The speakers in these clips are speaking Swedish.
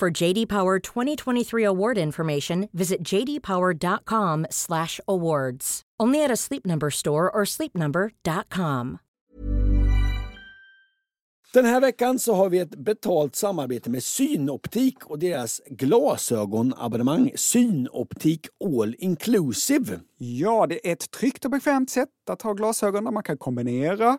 For JD Power 2023 award information, visit jdpower.com/awards. Only at a Sleep Number store or sleepnumber.com. Den här veckan så har vi ett betalt samarbete med Synoptik och deras glasögonabonnemang Synoptik All Inclusive. Ja, det är ett tryggt och bekvämt sätt att ha glasögon där man kan kombinera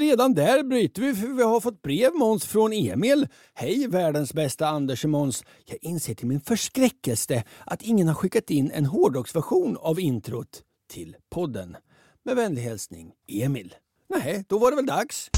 Redan där bryter vi för vi har fått brev Måns från Emil. Hej världens bästa Anders och Måns. Jag inser till min förskräckelse att ingen har skickat in en hårdrocksversion av introt till podden. Med vänlig hälsning Emil. Nej, då var det väl dags.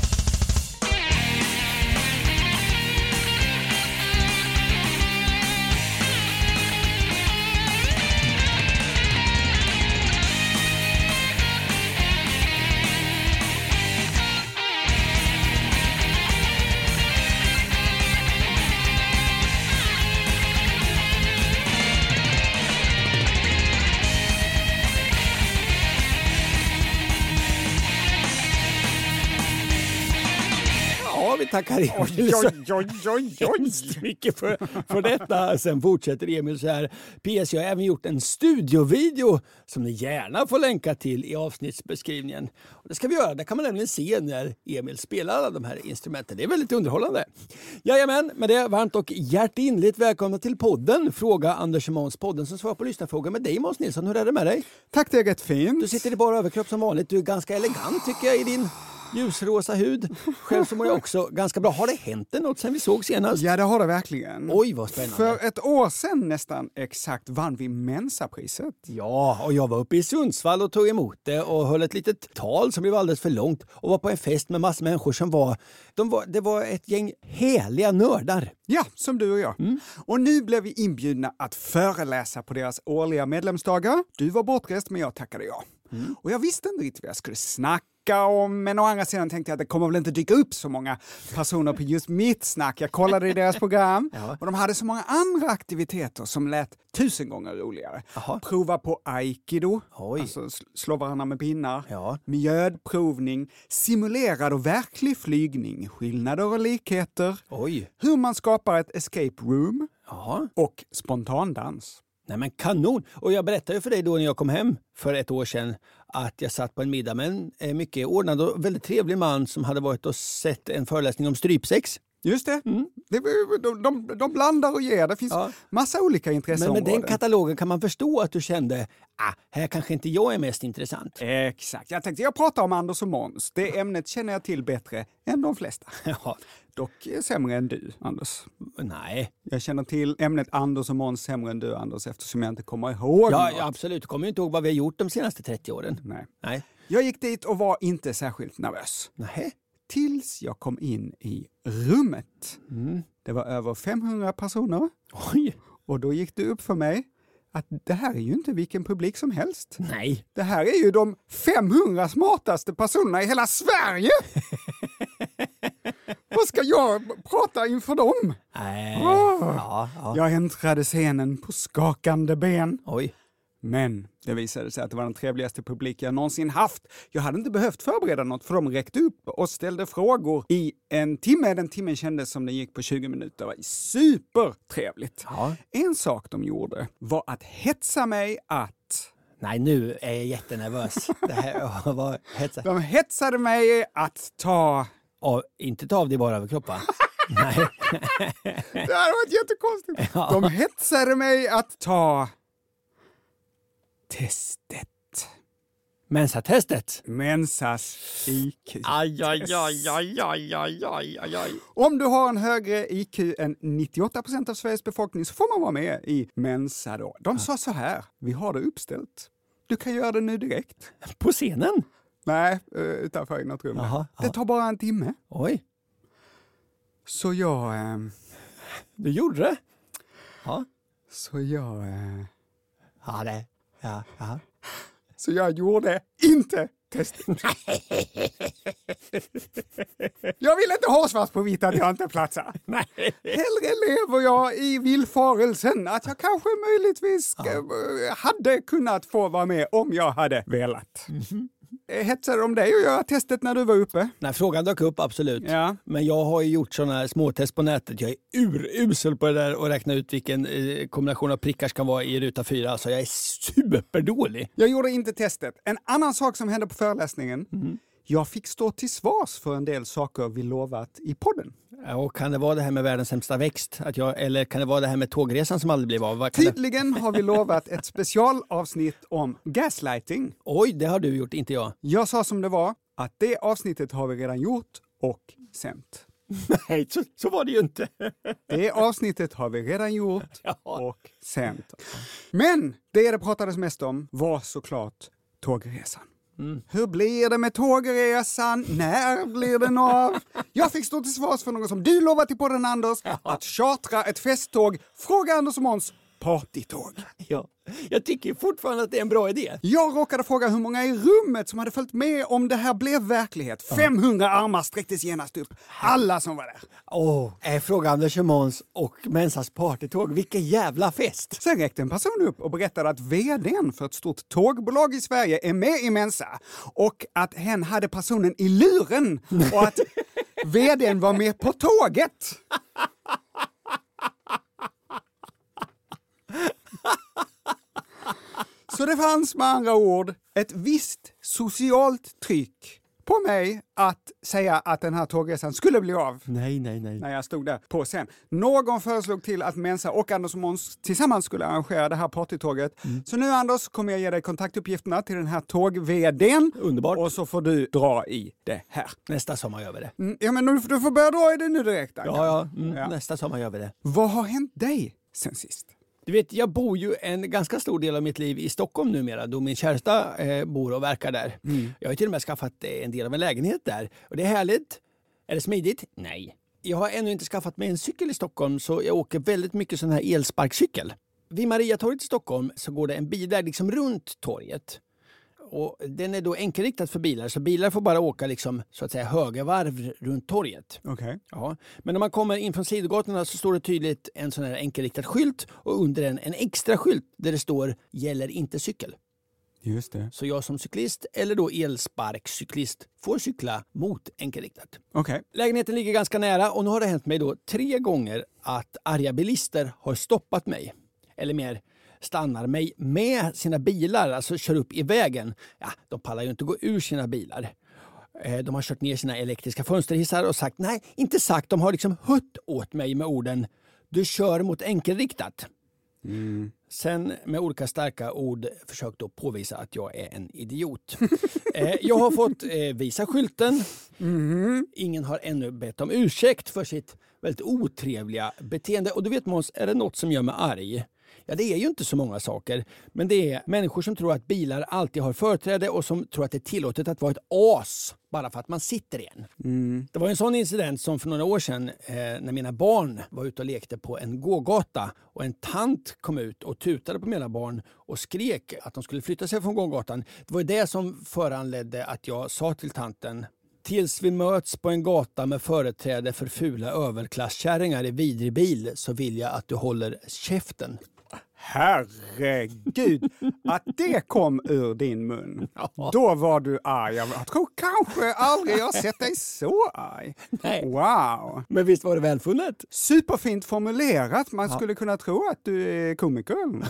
Ja, vi tackar Emil så oj, oj, hemskt mycket för, för detta. Sen fortsätter Emil så här. PS, jag har även gjort en studiovideo som ni gärna får länka till i avsnittsbeskrivningen. Och det ska vi göra. Där kan man nämligen se när Emil spelar alla de här instrumenten. Det är väldigt underhållande. Jajamän, med det varmt och hjärtinligt välkomna till podden Fråga Anders Måns. Podden som svarar på lyssnarfrågor med dig Måns Nilsson. Hur är det med dig? Tack, det är rätt fint. Du sitter i bara överkropp som vanligt. Du är ganska elegant tycker jag i din ljusrosa hud. Själv så mår jag också ganska bra. Har det hänt något sen vi såg senast? Ja, det har det verkligen. Oj, vad spännande. För ett år sedan nästan exakt vann vi Mensapriset. Ja, och jag var uppe i Sundsvall och tog emot det och höll ett litet tal som blev alldeles för långt och var på en fest med massor människor som var, de var, det var ett gäng heliga nördar. Ja, som du och jag. Mm. Och nu blev vi inbjudna att föreläsa på deras årliga medlemsdagar. Du var bortrest, men jag tackade ja. Mm. Och jag visste inte riktigt vad jag skulle snacka om, men å andra sidan tänkte jag att det kommer väl inte dyka upp så många personer på just mitt snack. Jag kollade i deras program Ja. och de hade så många andra aktiviteter som lät tusen gånger roligare. Jaha. Prova på aikido, Oj. alltså sl- slå varandra med pinnar. Ja. Mjödprovning, simulerad och verklig flygning, skillnader och likheter, Oj. hur man skapar ett escape room Jaha. och spontandans. Nej men kanon! Och jag berättade ju för dig då när jag kom hem för ett år sedan att jag satt på en middag med en eh, mycket ordnad och väldigt trevlig man som hade varit och sett en föreläsning om strypsex. Just det. det var- de, de, de blandar och ger. Det finns Ja. massa olika Men intresseområden. med den katalogen kan man förstå att du kände ah, här kanske inte jag är mest intressant. Exakt. Jag tänkte jag pratar om Anders och Måns. Det ämnet känner jag till bättre än de flesta. Ja, Dock sämre än du, Anders. nej, Jag känner till ämnet Anders och Måns sämre än du, Anders, eftersom jag inte kommer ihåg ja, något. absolut. Du kommer ju inte ihåg vad vi har gjort de senaste 30 åren. Nej. Nej. Jag gick dit och var inte särskilt nervös. Nej. Tills jag kom in i rummet. Mm. Det var över 500 personer Oj. och då gick det upp för mig att det här är ju inte vilken publik som helst. Nej. Det här är ju de 500 smartaste personerna i hela Sverige! och ska jag prata inför dem? Nej. Åh. Ja, ja. Jag äntrade scenen på skakande ben. Oj. Men det visade sig att det var den trevligaste publik jag någonsin haft. Jag hade inte behövt förbereda något för de räckte upp och ställde frågor i en timme. Den timmen kändes som den gick på 20 minuter. Det var supertrevligt. Ja. En sak de gjorde var att hetsa mig att Nej, nu är jag jättenervös. Det här var hetsat. de hetsade mig att ta... Av, inte ta av dig bara överkropp va? Nej. det här har varit jättekonstigt. Ja. De hetsade mig att ta testet. Mensatestet? Mensas IQ-test. Aj, aj, aj, aj, aj, aj, aj, aj. Om du har en högre IQ än 98 procent av Sveriges befolkning så får man vara med i Mensa då. De sa så här, vi har det uppställt. Du kan göra det nu direkt. På scenen? Nej, eh, utanför i något rum. Jaha, Det ja. tar bara en timme. Oj, Så jag... ehm, du gjorde det? Ja. Så jag... eh, Ja, det. Ja, ja. Så jag gjorde inte testet. jag vill inte ha svart på vitt att jag inte platsar. Nej. Hellre lever jag i villfarelsen att jag kanske möjligtvis eh, hade kunnat få vara med om jag hade velat. Eh, Hetsade de dig att göra testet när du var uppe? När frågan dök upp, absolut. Ja. Men jag har ju gjort sådana här småtest på nätet. Jag är urusel på det där och räkna ut vilken eh, kombination av prickar ska vara i ruta fyra. Alltså jag är superdålig. Jag gjorde inte testet. En annan sak som hände på föreläsningen. Jag fick stå till svars för en del saker vi lovat i podden. Och kan det vara det här med världens sämsta växt? Att jag, eller kan det vara det här med tågresan som aldrig blev av? Det... Tydligen har vi lovat ett specialavsnitt om gaslighting. Oj, det har du gjort, inte jag. Jag sa som det var, att det avsnittet har vi redan gjort och sänt. Nej, så, så var det ju inte. Det avsnittet har vi redan gjort och sänt. Men det det pratades mest om var såklart tågresan. Hur blir det med tågresan? När blir den av? Jag fick stå till svars för något som du lovat i podden Anders, att chartra ett festtåg. Fråga Anders och Måns partytåg. Ja. Jag tycker fortfarande att det är en bra idé. Jag råkade fråga hur många i rummet som hade följt med om det här blev verklighet. 500 armar sträcktes genast upp. Alla som var där. Åh, är fråga Anders och Måns och Mensas partytåg. Vilken jävla fest! Sen räckte en person upp och berättade att vdn för ett stort tågbolag i Sverige är med i Mensa och att hen hade personen i luren och att vdn var med på tåget. Så det fanns med andra ord ett visst socialt tryck på mig att säga att den här tågresan skulle bli av Nej, nej, nej. när jag stod där på scen. Någon föreslog till att Mensa och Anders och Måns tillsammans skulle arrangera det här partytåget. Så nu Anders kommer jag ge dig kontaktuppgifterna till den här tåg-VDn. Underbart. Och så får du dra i det här. Nästa sommar gör vi det. Mm, ja men du, du får börja dra i det nu direkt. Ja, ja. Mm, Ja. Nästa sommar gör vi det. Vad har hänt dig sen sist? Du vet, jag bor ju en ganska stor del av mitt liv i Stockholm numera då min käresta eh, bor och verkar där. Jag har till och med skaffat eh, en del av en lägenhet där. Och det är härligt. Är det smidigt? Nej. Jag har ännu inte skaffat mig en cykel i Stockholm så jag åker väldigt mycket sån här elsparkcykel. Vid Mariatorget i Stockholm så går det en bilväg liksom runt torget. Och den är då enkelriktad för bilar så bilar får bara åka liksom, så att säga högervarv runt torget. Okej. Ja. Men när man kommer in från sidogatorna så står det tydligt en sån här enkelriktad skylt och under den en extra skylt där det står “Gäller inte cykel”. Just det. Så jag som cyklist eller då elsparkcyklist får cykla mot enkelriktat. Okej. Lägenheten ligger ganska nära och nu har det hänt mig då tre gånger att arga bilister har stoppat mig. Eller mer stannar mig med sina bilar, alltså kör upp i vägen. Ja, de pallar ju inte gå ur sina bilar. Eh, De har kört ner sina elektriska fönsterhissar och sagt, nej, inte sagt, de har liksom hött åt mig med orden du kör mot enkelriktat. Sen med olika starka ord försökt då påvisa att jag är en idiot. eh, jag har fått eh, visa skylten. Ingen har ännu bett om ursäkt för sitt väldigt otrevliga beteende. Och du vet Måns, är det något som gör mig arg? Ja, det är ju inte så många saker. Men det är människor som tror att bilar alltid har företräde och som tror att det är tillåtet att vara ett as bara för att man sitter i en. Det var en sån incident som för några år sedan eh, när mina barn var ute och lekte på en gågata och en tant kom ut och tutade på mina barn och skrek att de skulle flytta sig från gågatan. Det var det som föranledde att jag sa till tanten Tills vi möts på en gata med företräde för fula överklasskärringar i vidrig bil så vill jag att du håller käften. Herregud, att det kom ur din mun. Då var du arg. Jag tror kanske aldrig jag sett dig så arg. Nej. Wow! Men visst var det välfunnet? Superfint formulerat. Man skulle kunna tro att du är komiker.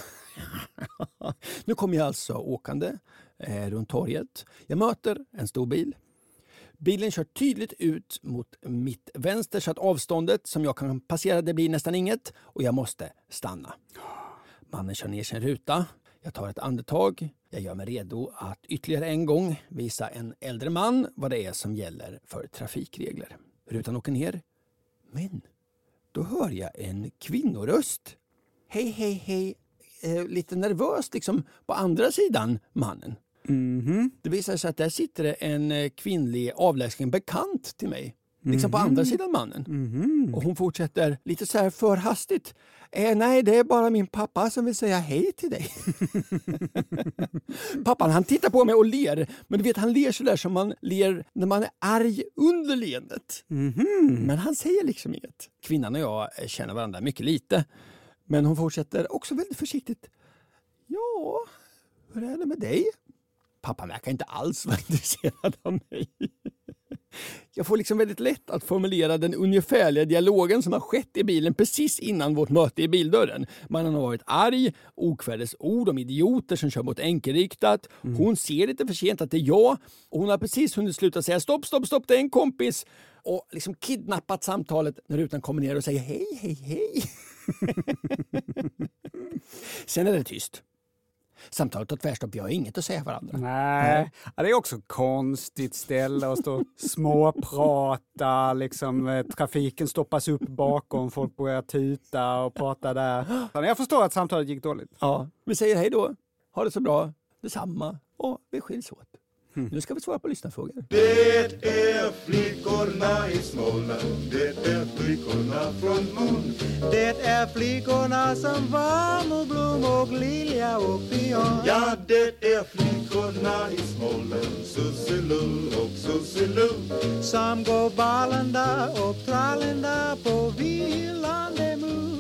Nu kommer jag alltså åkande eh, runt torget. Jag möter en stor bil. Bilen kör tydligt ut mot mitt vänster så att avståndet som jag kan passera det blir nästan inget och jag måste stanna. Mannen kör ner sin ruta. Jag tar ett andetag. Jag gör mig redo att ytterligare en gång visa en äldre man vad det är som gäller för trafikregler. Rutan åker ner. Men då hör jag en kvinnoröst. Hej, hej, hej. Eh, lite nervöst liksom på andra sidan mannen. Det visar sig att där sitter en eh, kvinnlig avlägsen bekant till mig. Liksom på andra sidan mannen. Och hon fortsätter lite så här för hastigt. Eh, nej, det är bara min pappa som vill säga hej till dig. Pappan han tittar på mig och ler. Men du vet, han ler så där som man ler när man är arg under leendet. Men han säger liksom inget. Kvinnan och jag eh, känner varandra mycket lite. Men hon fortsätter också väldigt försiktigt. Ja, hur är det med dig? Pappan verkar inte alls vara intresserad av mig. Jag får liksom väldigt lätt att formulera den ungefärliga dialogen som har skett i bilen precis innan vårt möte i bildörren. Mannen har varit arg, okvädesord om idioter som kör mot enkelriktat. Hon ser lite för sent att det är jag och hon har precis hunnit sluta säga stopp, stopp, stopp, det är en kompis och liksom kidnappat samtalet när rutan kommer ner och säger hej, hej, hej. Sen är det tyst. Samtalet tar tvärstopp, vi har inget att säga varandra. Nej, ja, det är också konstigt ställe att stå och småprata, liksom eh, trafiken stoppas upp bakom, folk börjar tuta och prata där. Men Jag förstår att samtalet gick dåligt. Ja, vi säger hej då. Ha det så bra. Detsamma. Och vi skiljs åt. Nu ska vi svara på lyssnarfrågor. Det är flickorna i Småland, det är flickorna från Mon. Det är flickorna som var och blom och lilja och pion. Ja, det är flickorna i Småland, Sussiloo och Sussiloo. Som går ballanda och trallanda på vilande mus.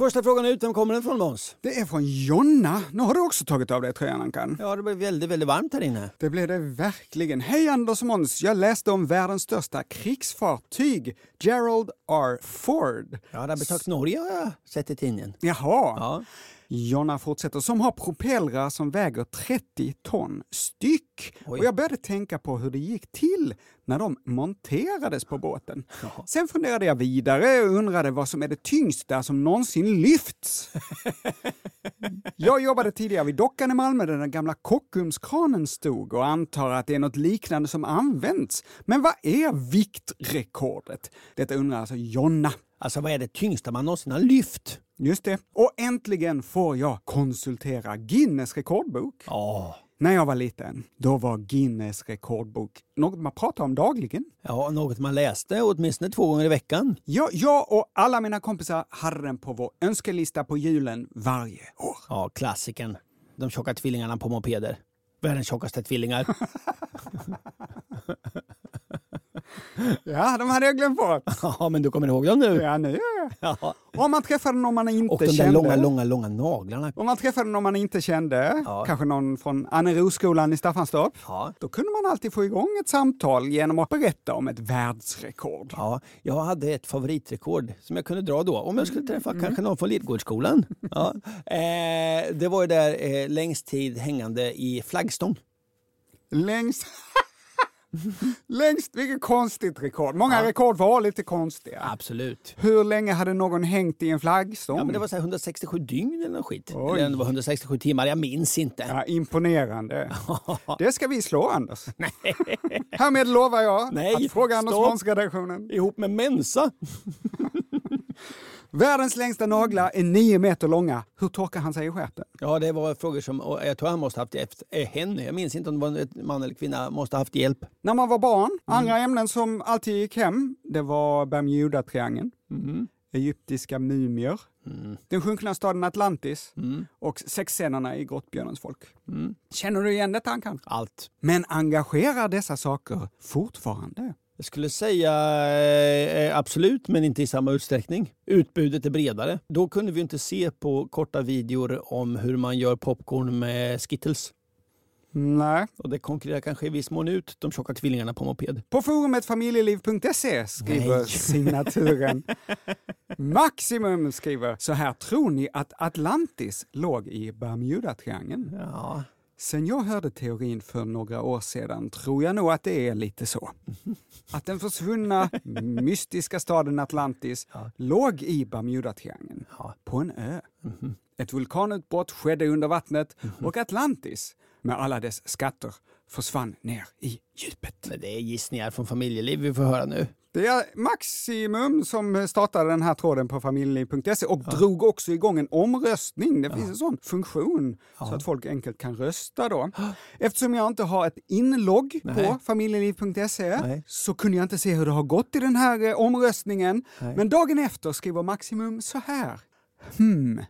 Första frågan ut, vem kommer den från Måns? Det är från Jonna. Nu har du också tagit av dig tröjan, Ankan. Ja, det blir väldigt, väldigt varmt här inne. Det blev det verkligen. Hej Anders och Måns! Jag läste om världens största krigsfartyg, Gerald R. Ford. Ja, det har besökt Norge har jag sett i tidningen. Jaha. Ja. Jonna fortsätter, som har propellrar som väger 30 ton styck. Oj. Och jag började tänka på hur det gick till när de monterades på båten. Sen funderade jag vidare och undrade vad som är det tyngsta som någonsin lyfts. jag jobbade tidigare vid dockan i Malmö där den gamla Kockumskranen stod och antar att det är något liknande som används. Men vad är viktrekordet? Detta undrar alltså Jonna. Alltså, vad är det tyngsta man någonsin har lyft? Just det. Och äntligen får jag konsultera Guinness rekordbok. Ja. När jag var liten, då var Guinness rekordbok något man pratade om dagligen. Ja, något man läste åtminstone två gånger i veckan. Ja, jag och alla mina kompisar hade den på vår önskelista på julen varje år. Ja, klassikern. De tjocka tvillingarna på mopeder. Världens tjockaste tvillingar. Ja, de hade jag glömt bort. ja, men du kommer ihåg dem nu? Ja, nu gör jag. Ja. Om man träffade någon man inte Och de där kände. långa, långa, långa naglarna. Om man träffade någon man inte kände, Ja. kanske någon från Anneroskolan i Staffanstorp, Ja. då kunde man alltid få igång ett samtal genom att berätta om ett världsrekord. Ja, jag hade ett favoritrekord som jag kunde dra då. Om jag skulle träffa kanske någon från Lidgårdsskolan. Ja. Eh, det var ju där eh, längst tid hängande i flaggstång. Längst... Längst, vilket konstigt rekord. Många rekord var lite konstiga. Absolut. Hur länge hade någon hängt i en flaggstång? Ja, men det var så här 167 dygn eller något skit. Oj. Eller det var 167 timmar, jag minns inte. Ja, imponerande. Det ska vi slå, Anders. Härmed lovar jag Nej, att fråga Anders. Måns-redaktionen. Ihop med Mensa. Världens längsta naglar är nio meter långa. Hur torkar han sig i stjärten? Ja, det var frågor som och jag tror han måste haft efter, eh, henne. Jag minns inte om det var en man eller kvinna. Måste haft hjälp. När man var barn, andra Mm. ämnen som alltid gick hem, det var Bermudatriangeln, Mm. egyptiska mumier, Den sjunkna staden Atlantis Mm. och sexscenerna i Grottbjörnens folk. Känner du igen detta Ankan? Allt. Men engagerar dessa saker fortfarande? Jag skulle säga eh, absolut, men inte i samma utsträckning. Utbudet är bredare. Då kunde vi inte se på korta videor om hur man gör popcorn med Skittles. Nej. Och det konkurrerar kanske i viss mån ut de tjocka tvillingarna på moped. På forumet familjeliv.se skriver Nej. signaturen Maximum skriver så här, tror ni att Atlantis låg i Bermudatriangeln? Ja, Sen jag hörde teorin för några år sedan tror jag nog att det är lite så. Att den försvunna mystiska staden Atlantis låg i Bermudatriangeln, Ja. på en ö. Ett vulkanutbrott skedde under vattnet och Atlantis, med alla dess skatter, försvann ner i djupet. men det är gissningar från familjeliv vi får höra nu. Det är Maximum som startade den här tråden på familjeliv.se och drog också igång en omröstning. Det finns en sån funktion så att folk enkelt kan rösta då. Eftersom jag inte har ett inlogg Nej. på familjeliv.se Nej. så kunde jag inte se hur det har gått i den här eh, omröstningen. Nej. Men dagen efter skriver Maximum så här. Hmm.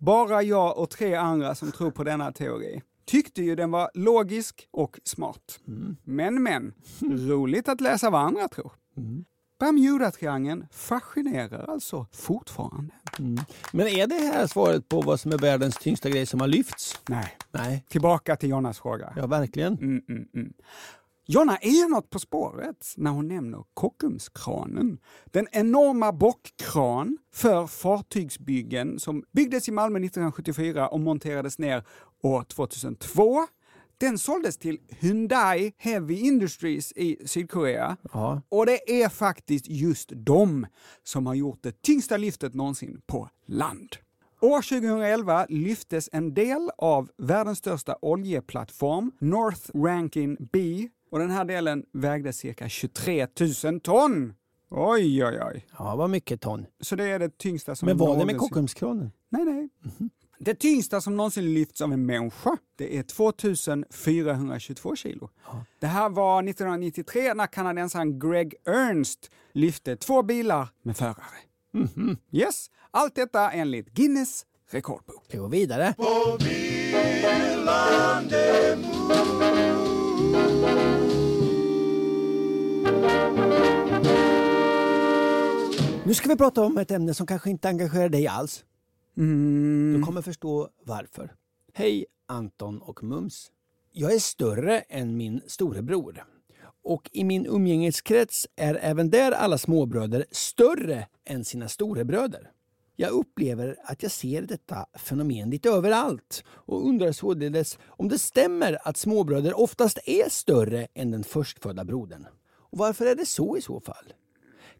Bara jag och tre andra som tror på denna teori tyckte ju den var logisk och smart. Men men, roligt att läsa vad andra tror. Bermudatriangeln fascinerar alltså fortfarande. Men är det här svaret på vad som är världens tyngsta grej som har lyfts? Nej, Nej. tillbaka till Jonas fråga. Ja, verkligen. Mm, mm, mm. Jonna är något på spåret när hon nämner Kockumskranen. Den enorma bockkran för fartygsbyggen som byggdes i Malmö 1974 och monterades ner år 2002. Den såldes till Hyundai Heavy Industries i Sydkorea. Ja. Och det är faktiskt just de som har gjort det tyngsta lyftet någonsin på land. År 2011 lyftes en del av världens största oljeplattform, North Rankin B, och den här delen vägde cirka 23 000 ton. Oj, oj, oj. Ja, vad mycket ton. Så det är det tyngsta som Men var det med Kockumskranen? Nej, nej. Det tyngsta som någonsin lyfts av en människa, det är 2422 kilo. Det här var 1993 när kanadensaren Greg Ernst lyfte två bilar med förare. Yes, allt detta enligt Guinness rekordbok. Vi går vidare. På vilande Nu ska vi prata om ett ämne som kanske inte engagerar dig alls. Mm. Du kommer förstå varför. Hej Anton och Mums. Jag är större än min storebror. Och i min umgängeskrets är även där alla småbröder större än sina storebröder. Jag upplever att jag ser detta fenomen lite överallt och undrar således om det stämmer att småbröder oftast är större än den förstfödda brodern. Och varför är det så i så fall?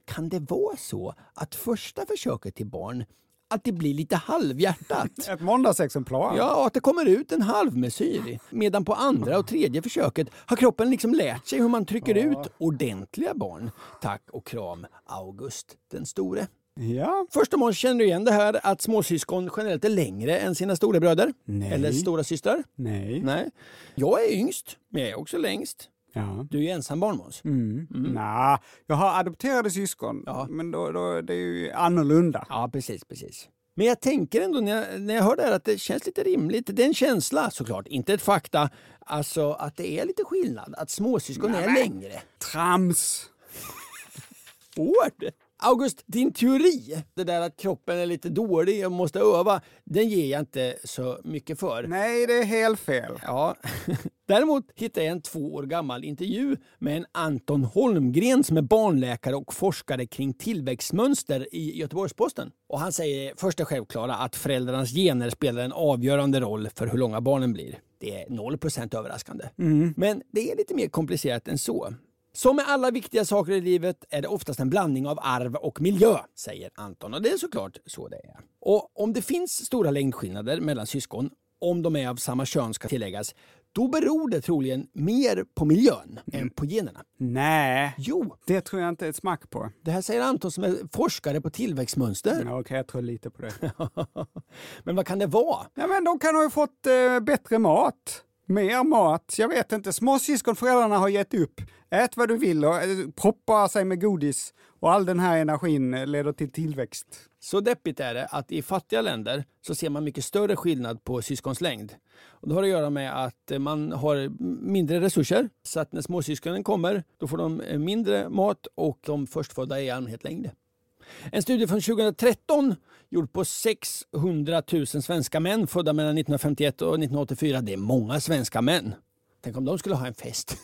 Kan det vara så att första försöket till barn att det blir lite halvhjärtat? Ett måndagsexemplar. Ja, att det kommer ut en halvmesyr. Medan på andra och tredje försöket har kroppen liksom lärt sig hur man trycker ut ordentliga barn. Tack och kram August den store. ja. Först och främst känner du igen det här att småsyskon generellt är längre än sina storebröder? Nej. Eller stora systrar? Nej. Nej. Jag är yngst, men jag är också längst. Ja. Du är ju ensam barn Måns. Mm. Nja, jag har adopterade syskon, Ja. men då, då, det är ju annorlunda. Ja, precis, precis. Men jag tänker ändå när jag, när jag hör det här att det känns lite rimligt. Det är en känsla såklart, inte ett fakta. Alltså att det är lite skillnad, att småsyskon är längre. Trams! Hård! August, din teori, det där att kroppen är lite dålig och måste öva, den ger jag inte så mycket för. Nej, det är helt fel. Ja. Däremot hittade jag en två år gammal intervju med en Anton Holmgren som är barnläkare och forskare kring tillväxtmönster i Göteborgs-Posten. Och han säger först det självklara att föräldrarnas gener spelar en avgörande roll för hur långa barnen blir. Det är 0% överraskande. Men det är lite mer komplicerat än så. Som med alla viktiga saker i livet är det oftast en blandning av arv och miljö, säger Anton. Och det är såklart så det är. Och om det finns stora längdskillnader mellan syskon, om de är av samma kön ska tilläggas, då beror det troligen mer på miljön än på generna. Nej, Jo, det tror jag inte ett smack på. det här säger Anton som är forskare på tillväxtmönster. Ja, Okej, jag tror lite på det. Men vad kan det vara? Ja, men de kan ha fått eh, bättre mat. Mer mat? Jag vet inte. Småsyskonföräldrarna har gett upp. Ät vad du vill och eh, proppa sig med godis och all den här energin eh, leder till tillväxt. Så deppigt är det att i fattiga länder så ser man mycket större skillnad på syskons längd. Och det har att göra med att eh, man har mindre resurser. Så att när småsyskonen kommer då får de mindre mat och de förstfödda är i allmänhet längre. En studie från 2013 gjord på 600 000 svenska män födda mellan 1951 och 1984. Det är många svenska män. Tänk om de skulle ha en fest.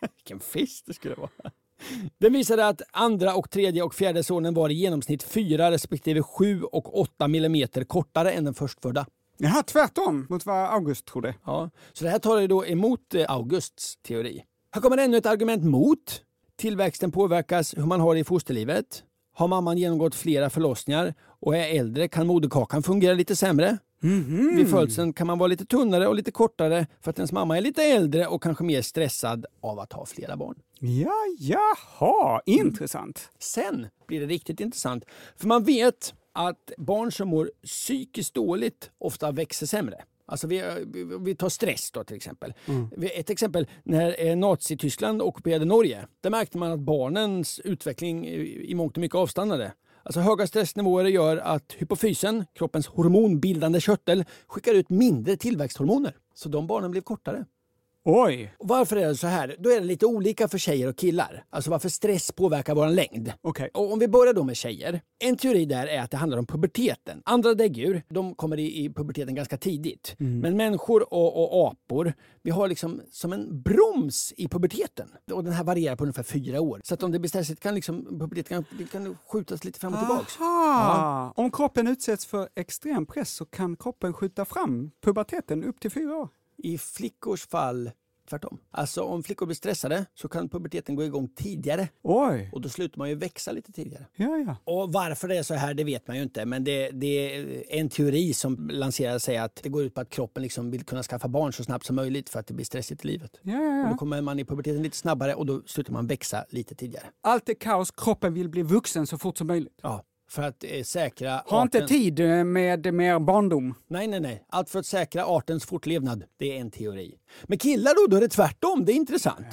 Vilken fest det skulle vara. Den visade att andra och tredje och fjärde sonen var i genomsnitt 4 respektive 7 och 8 millimeter kortare än den förstfödda. Jaha, tvärtom mot vad August trodde. Ja, så det här talar ju då emot eh, Augusts teori. Här kommer ännu ett argument mot. Tillväxten påverkas hur man har det i fosterlivet. Har mamman genomgått flera förlossningar och är äldre kan moderkakan fungera lite sämre. Vid födseln kan man vara lite tunnare och lite kortare för att ens mamma är lite äldre och kanske mer stressad av att ha flera barn. Ja, jaha, intressant. Sen blir det riktigt intressant. För man vet att barn som mår psykiskt dåligt ofta växer sämre. Alltså vi, vi tar stress då till exempel. Ett exempel, när eh, Nazityskland ockuperade Norge. Där märkte man att barnens utveckling i mångt och mycket avstannade. Alltså höga stressnivåer gör att hypofysen, kroppens hormonbildande körtel, skickar ut mindre tillväxthormoner. Så de barnen blev kortare. Oj, varför är det så här? Då är det lite olika för tjejer och killar. Alltså varför stress påverkar vår längd. okej. Och om vi börjar då med tjejer. En teori där är att det handlar om puberteten. Andra däggdjur, de kommer i, i puberteten ganska tidigt. Men människor och, och apor, vi har liksom som en broms i puberteten. Och den här varierar på ungefär fyra år. Så att om det blir stressigt kan liksom puberteten kan, kan skjutas lite fram och tillbaks. Aha. Om kroppen utsätts för extrem press så kan kroppen skjuta fram puberteten upp till fyra år. I flickors fall tvärtom. Alltså om flickor blir stressade så kan puberteten gå igång tidigare. Oj, Och då slutar man ju växa lite tidigare. ja, ja. Och varför det är så här det vet man ju inte men det, det är en teori som lanserar sig att det går ut på att kroppen liksom vill kunna skaffa barn så snabbt som möjligt för att det blir stressigt i livet. ja, ja, Och då ja. kommer man i puberteten lite snabbare och då slutar man växa lite tidigare. Allt är kaos, kroppen vill bli vuxen så fort som möjligt. Ja, för att eh, säkra inte arten- tid eh, med mer barndom. Nej, nej, nej. Allt för att säkra artens fortlevnad. Det är en teori. Men killar då, då är det tvärtom. Det är intressant.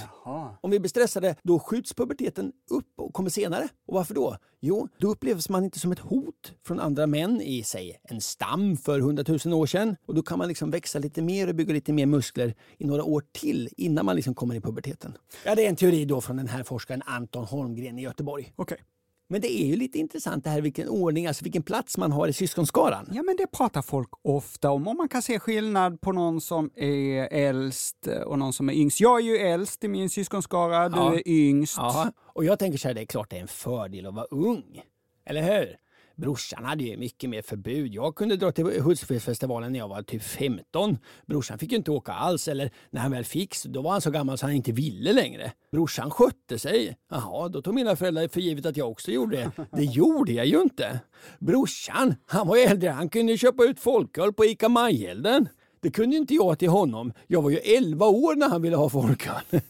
Om vi blir stressade, då skjuts puberteten upp och kommer senare. Och varför då? Jo, då upplevs man inte som ett hot från andra män i, säg, en stam för hundratusen år sedan. Och då kan man liksom växa lite mer och bygga lite mer muskler i några år till innan man liksom kommer i puberteten. Ja, det är en teori då från den här forskaren Anton Holmgren i Göteborg. Okej. Men det är ju lite intressant det här vilken ordning, alltså vilken plats man har i syskonskaran. Ja, men det pratar folk ofta om. Och man kan se skillnad på någon som är äldst och någon som är yngst. Jag är ju äldst i min syskonskara, du Ja. är yngst. Ja, och jag tänker så här, det är klart det är en fördel att vara ung. Eller hur? Brorsan hade ju mycket mer förbud. Jag kunde dra till Hultsfredsfestivalen när jag var typ 15. Brorsan fick ju inte åka alls. Eller när han väl fick, då var han så gammal så han inte ville längre. Brorsan skötte sig. Jaha, då tog mina föräldrar för givet att jag också gjorde det. Det gjorde jag ju inte. Brorsan, han var äldre. Han kunde köpa ut folköl på ICA Majelden. Det kunde inte jag till honom. Jag var ju 11 år när han ville ha folköl.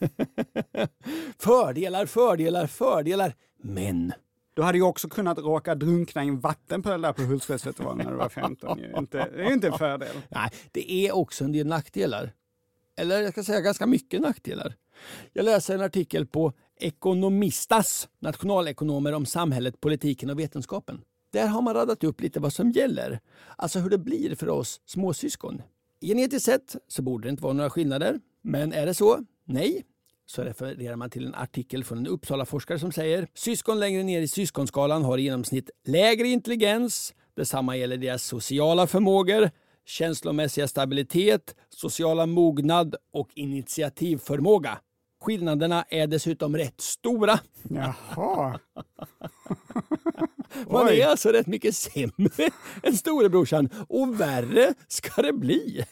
Fördelar, fördelar, fördelar. Men du hade ju också kunnat råka drunkna i en vattenpöl där på Hultsfredsfestivalen när du var 15. ju. Inte, det är ju inte en fördel. nej, det är också en del nackdelar. Eller jag ska säga ganska mycket nackdelar. Jag läser en artikel på Ekonomistas, nationalekonomer om samhället, politiken och vetenskapen. Där har man radat upp lite vad som gäller. Alltså hur det blir för oss småsyskon. Genetiskt sett så borde det inte vara några skillnader. Men är det så? Nej. Så refererar man till en artikel från en Uppsala-forskare som säger syskon längre ner i syskonskalan har i genomsnitt lägre intelligens. Detsamma gäller deras sociala förmågor, känslomässiga stabilitet, sociala mognad och initiativförmåga. Skillnaderna är dessutom rätt stora. Jaha. Man är alltså rätt mycket sämre än storebrorsan och värre ska det bli.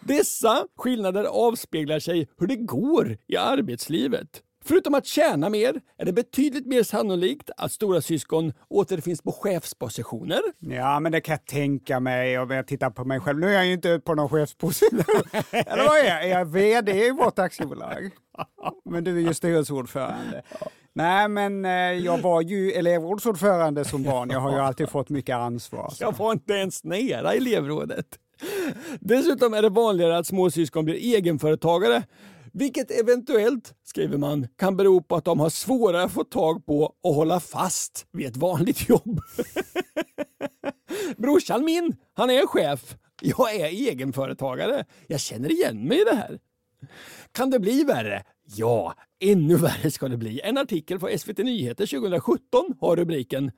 Dessa skillnader avspeglar sig hur det går i arbetslivet. Förutom att tjäna mer är det betydligt mer sannolikt att stora syskon återfinns på chefspositioner. Ja, men det kan jag tänka mig om jag tittar på mig själv. Nu är jag ju inte på någon chefsposition. Eller vad är jag? Är jag VD i vårt aktiebolag? Men du är ju styrelseordförande. Nej, men eh, jag var ju elevrådsordförande som barn. Jag har ju alltid fått mycket ansvar. Jag var inte ens nära elevrådet. Dessutom är det vanligare att småsyskon blir egenföretagare. Vilket eventuellt, skriver man, kan bero på att de har svårare att få tag på och hålla fast vid ett vanligt jobb. Brorsan min, han är chef. Jag är egenföretagare. Jag känner igen mig i det här. Kan det bli värre? Ja, ännu värre ska det bli. En artikel på SVT Nyheter 2017 har rubriken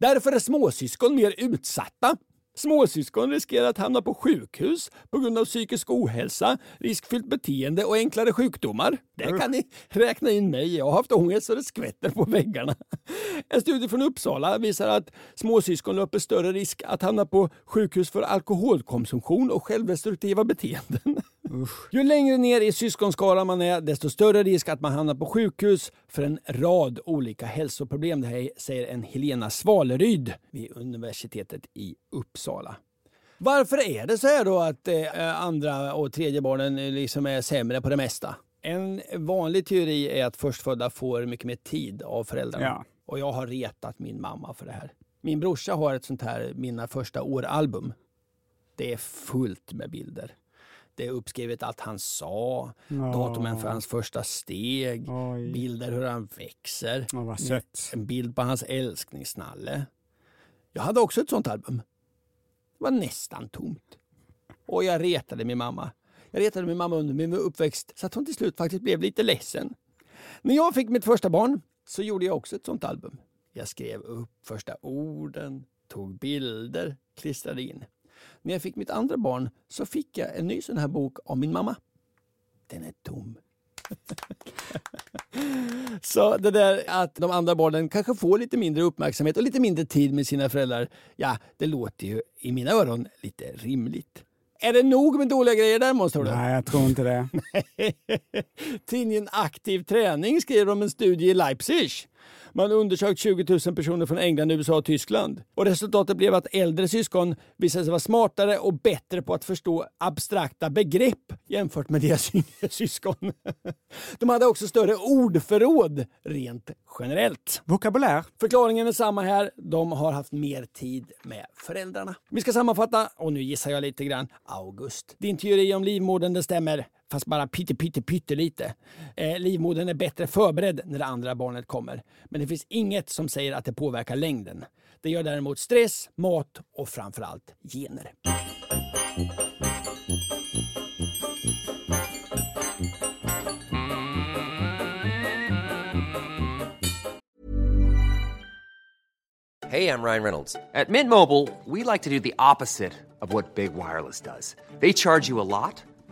“Därför är småsyskon mer utsatta”. Småsyskon riskerar att hamna på sjukhus på grund av psykisk ohälsa, riskfyllt beteende och enklare sjukdomar. Där kan ni räkna in mig. Jag har haft ångest så det skvätter på väggarna. En studie från Uppsala visar att småsyskon löper större risk att hamna på sjukhus för alkoholkonsumtion och självdestruktiva beteenden. Ju längre ner i syskonskaran man är, desto större risk att man hamnar på sjukhus för en rad olika hälsoproblem. Det här säger en Helena Svaleryd vid universitetet i Uppsala. Varför är det så här då att eh, andra och tredje barnen eh, liksom är sämre på det mesta? En vanlig teori är att förstfödda får mycket mer tid av föräldrarna. Ja. Och jag har retat min mamma för det här. Min brorsa har ett sånt här Mina första år-album. Det är fullt med bilder. Det är uppskrivet allt han sa, datumen för hans första steg, Oj. bilder hur han växer, sött. en bild på hans älskningsnalle. Jag hade också ett sånt album. Det var nästan tomt. Och jag retade min mamma. Jag retade min mamma under min uppväxt så att hon till slut faktiskt blev lite ledsen. När jag fick mitt första barn så gjorde jag också ett sånt album. Jag skrev upp första orden, tog bilder, klistrade in. När jag fick mitt andra barn så fick jag en ny sån här bok av min mamma. Den är tom. Så det där att de andra barnen kanske får lite mindre uppmärksamhet och lite mindre tid med sina föräldrar, ja, det låter ju i mina öron lite rimligt. Är det nog med dåliga grejer där måste du? Nej, jag tror inte det. Tidningen Aktiv Träning skriver om en studie i Leipzig. Man undersökt 20 000 personer från England, USA och Tyskland. Och resultatet blev att äldre syskon visade sig vara smartare och bättre på att förstå abstrakta begrepp jämfört med deras yngre syskon. De hade också större ordförråd rent generellt. Vokabulär? Förklaringen är samma här. De har haft mer tid med föräldrarna. Vi ska sammanfatta, och nu gissar jag lite grann. August. Din teori om livmodern, det stämmer. Fast bara pytte, pytte, pyttelite. Eh, livmodern är bättre förberedd när det andra barnet kommer. Men det finns inget som säger att det påverkar längden. Det gör däremot stress, mat och framförallt gener. Hej, jag Ryan Reynolds. At Mint Mobile, we like to do the opposite of what Big Wireless does. They charge you a lot,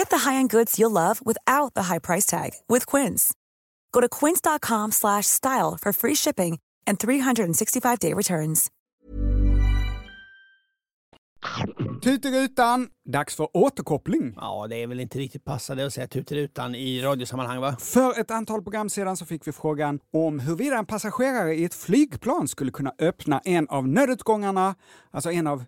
Get the high-end goods you'll love without the high price tag with Quince. Go to quince.com slash style for free shipping and 365-day returns. Tuterutan, dags för återkoppling. Ja, det är väl inte riktigt passande att säga tuterutan i radiosammanhang va? För ett antal program sedan så fick vi frågan om huruvida en passagerare i ett flygplan skulle kunna öppna en av nödutgångarna, alltså en av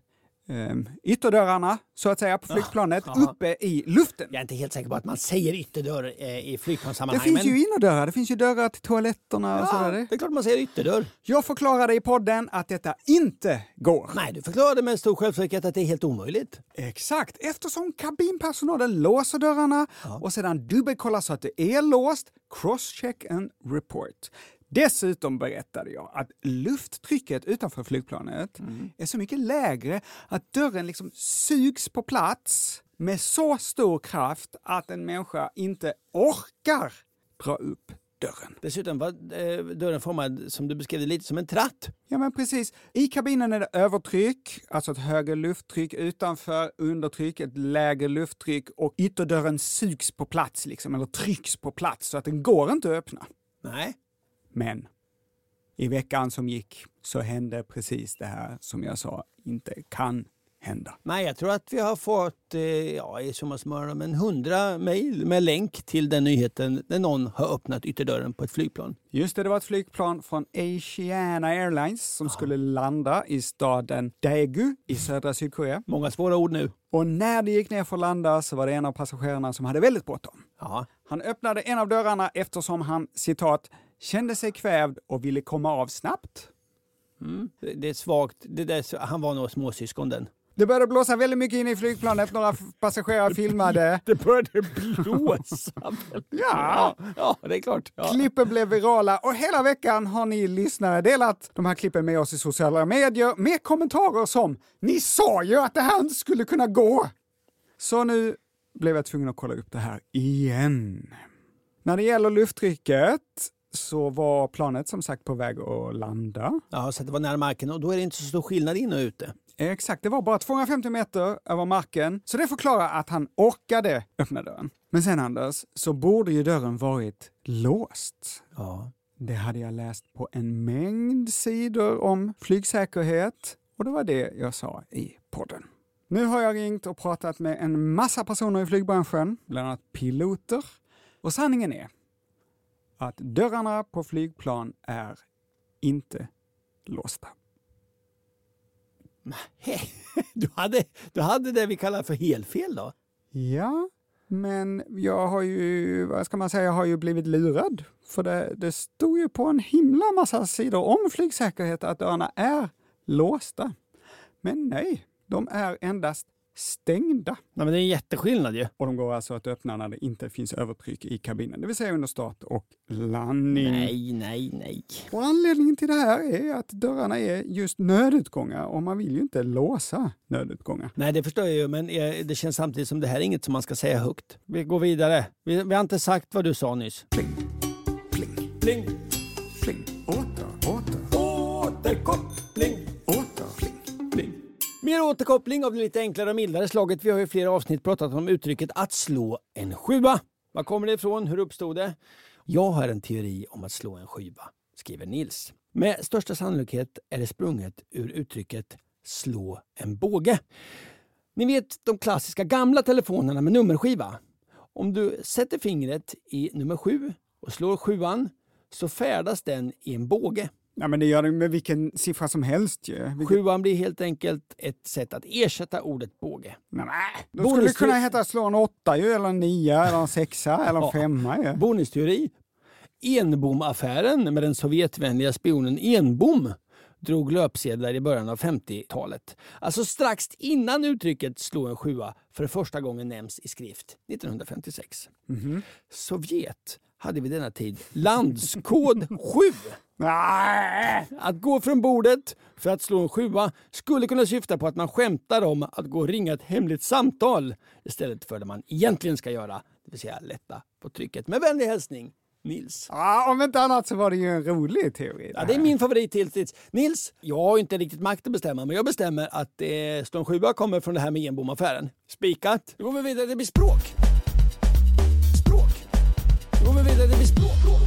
ehm, ytterdörrarna, så att säga, på flygplanet jaha. uppe i luften. Jag är inte helt säker på att man säger ytterdörr eh, i Det flygplanssammanhang. finns men... ju innerdörrar, det finns ju dörrar till toaletterna och ja, sådär. det är klart man säger ytterdörr. Jag förklarade i podden att detta inte går. Nej, du förklarade med stor självsäkerhet att det är helt omöjligt. Exakt, eftersom kabinpersonalen låser dörrarna och sedan dubbelkollar så att det är låst, crosscheck and report. Dessutom berättade jag att lufttrycket utanför flygplanet är så mycket lägre att dörren liksom sugs på plats med så stor kraft att en människa inte orkar dra upp dörren. Dessutom var eh, dörren formad, som du beskrev lite som en tratt. Ja, men precis. I kabinen är det övertryck, alltså ett högre lufttryck utanför, undertryck, ett lägre lufttryck och ytterdörren sugs på plats, liksom, eller trycks på plats, så att den går inte att öppna. Nej. Men i veckan som gick så hände precis det här som jag sa inte kan hända. Nej, jag tror att vi har fått, eh, ja, i summa summarum, en hundra mejl med länk till den nyheten när någon har öppnat ytterdörren på ett flygplan. Just det, det var ett flygplan från Asiana Airlines som skulle landa i staden Daegu i södra Sydkorea. Många svåra ord nu. Och när det gick ner för att landa så var det en av passagerarna som hade väldigt bråttom. Han öppnade en av dörrarna eftersom han, citat, kände sig kvävd och ville komma av snabbt. Det det är svagt. Det där, han var nog småsyskon den. Det började blåsa väldigt mycket in i flygplanet, några passagerare filmade. Det började blåsa. Ja. ja, det är klart. Ja. Klippen blev virala och hela veckan har ni lyssnare delat de här klippen med oss i sociala medier med kommentarer som “Ni sa ju att det här inte skulle kunna gå!” Så nu blev jag tvungen att kolla upp det här igen. När det gäller lufttrycket så var planet som sagt på väg att landa. Ja, så det var nära marken och då är det inte så stor skillnad in och ute. Exakt, det var bara 250 meter över marken, så det förklarar att han orkade öppna dörren. Men sen Anders, så borde ju dörren varit låst. Ja. Det hade jag läst på en mängd sidor om flygsäkerhet och det var det jag sa i podden. Nu har jag ringt och pratat med en massa personer i flygbranschen, bland annat piloter. Och sanningen är att dörrarna på flygplan är inte låsta. Du hade, du hade det vi kallar för helfel då? Ja, men jag har ju, vad ska man säga, jag har ju blivit lurad. För det, det stod ju på en himla massa sidor om flygsäkerhet att dörrarna är låsta. Men nej, de är endast stängda. Nej, men det är en jätteskillnad ju. Och de går alltså att öppna när det inte finns övertryck i kabinen, det vill säga under start och landning. Nej, nej, nej. Och anledningen till det här är att dörrarna är just nödutgångar och man vill ju inte låsa nödutgångar. Nej, det förstår jag ju, men det känns samtidigt som det här är inget som man ska säga högt. Vi går vidare. Vi, vi har inte sagt vad du sa nyss. Pling, Pling. pling, åter, åter, Återkoppling. Mer återkoppling av det lite enklare och mildare slaget. Vi har i flera avsnitt pratat om uttrycket att slå en sjua. Var kommer det ifrån? Hur uppstod det? Jag har en teori om att slå en sjua, skriver Nils. Med största sannolikhet är det sprunget ur uttrycket slå en båge. Ni vet de klassiska gamla telefonerna med nummerskiva. Om du sätter fingret i nummer sju och slår sjuan så färdas den i en båge. Ja, men det gör det med vilken siffra som helst ju. Vilket... Sjuan blir helt enkelt ett sätt att ersätta ordet båge. Nej, då skulle det kunna heta slå en åtta ju, eller en nia, eller en sexa, eller en Ja. femma ju. Bonusteori. Enbom-affären med den sovjetvänliga spionen Enbom drog löpsedlar i början av 50-talet. Alltså strax innan uttrycket slå en sjua för första gången nämns i skrift 1956. Sovjet hade vid denna tid landskod 7. Nej! Att gå från bordet för att slå en sjua skulle kunna syfta på att man skämtar om att gå och ringa ett hemligt samtal istället för det man egentligen ska göra, det vill säga lätta på trycket. Med vänlig hälsning, Nils. Ja, om inte annat så var det ju en rolig teori. Ja, det är min favorit hittills. Nils, jag har inte riktigt makt att bestämma, men jag bestämmer att eh, slå en sjua kommer från det här med Enbom-affären. Spikat. Då går vi vidare, det blir språk. Språk. Då går vi vidare, det blir språk.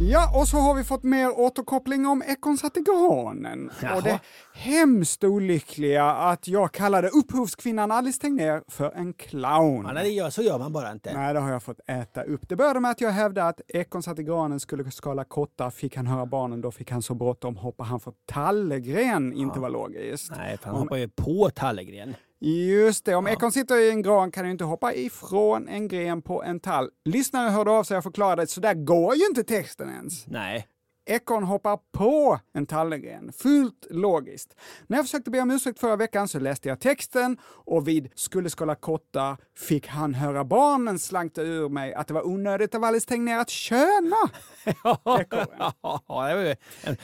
Ja, och så har vi fått mer återkoppling om Ekorn satt i granen. Jaha. Och det hemskt olyckliga att jag kallade upphovskvinnan Alice Tegnér för en clown. Ja, nej, det gör, så gör man bara inte. Nej, det har jag fått äta upp. Det började med att jag hävdade att Ekorn satt i granen skulle skala kottar. Fick han höra barnen, då fick han så bråttom. Hoppar han för tallegren, inte var logiskt. Nej, för han hoppar ju på tallegren. Just det, om ekorn sitter i en gran kan ju inte hoppa ifrån en gren på en tall. Lyssnare hörde av sig och förklarade att så där går ju inte texten ens. Nej. Ekorn hoppar på en tallegren. Fullt logiskt. När jag försökte be om ursäkt förra veckan så läste jag texten och vid skulle skala kotta fick han höra barnen slankta ur mig att det var onödigt av Alice Tegnér att köna ekorren. Ja,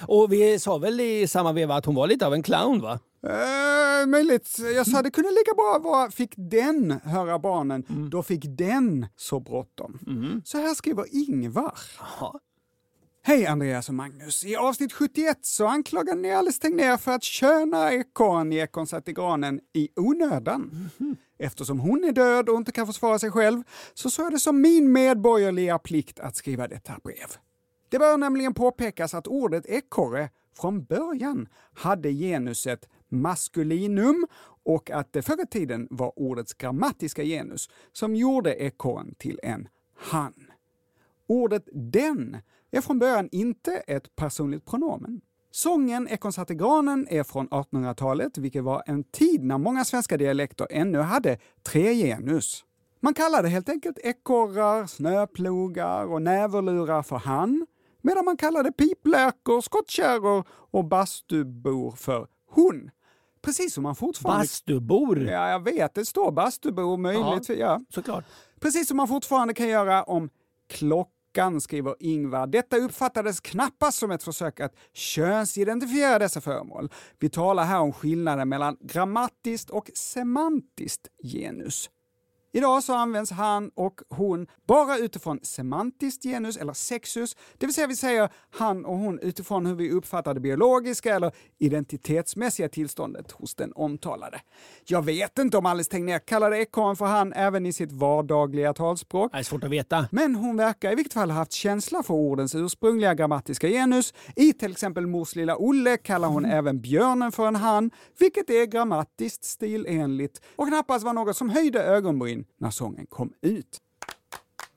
och vi sa väl i samma veva att hon var lite av en clown va? Eh, möjligt. Jag sa det kunde lika bra vara fick den höra barnen, då fick den så bråttom. Så här skriver Ingvar. Hej Andreas och Magnus! I avsnitt 71 så anklagar ni Alice Tegnér för att köna ekorren i Ekorn i granen i onödan. Eftersom hon är död och inte kan försvara sig själv så såg jag det som min medborgerliga plikt att skriva detta brev. Det bör nämligen påpekas att ordet ekorre från början hade genuset maskulinum och att det förr i tiden var ordets grammatiska genus som gjorde ekorren till en han. Ordet den är från början inte ett personligt pronomen. Sången Ekon satte granen är från 1800-talet, vilket var en tid när många svenska dialekter ännu hade tre genus. Man kallade helt enkelt ekorrar, snöplogar och näverlurar för han, medan man kallade piplärkor, skottkärror och bastubor för hon. Precis som man fortfarande... Bastubor? Ja, jag vet. Det står bastubor möjligt. Ja, såklart. Precis som man fortfarande kan göra om klockan, skriver Ingvar. Detta uppfattades knappast som ett försök att könsidentifiera dessa föremål. Vi talar här om skillnaden mellan grammatiskt och semantiskt genus. Idag så används han och hon bara utifrån semantiskt genus eller sexus, det vill säga vi säger han och hon utifrån hur vi uppfattar det biologiska eller identitetsmässiga tillståndet hos den omtalade. Jag vet inte om Alice Tegnér kallade ekorren för han även i sitt vardagliga talspråk. Det är svårt att veta. Men hon verkar i vilket fall ha haft känsla för ordens ursprungliga grammatiska genus. I till exempel Mors lilla Olle kallar hon även björnen för en han, vilket är grammatiskt stilenligt och knappast var något som höjde ögonbryn när sången kom ut.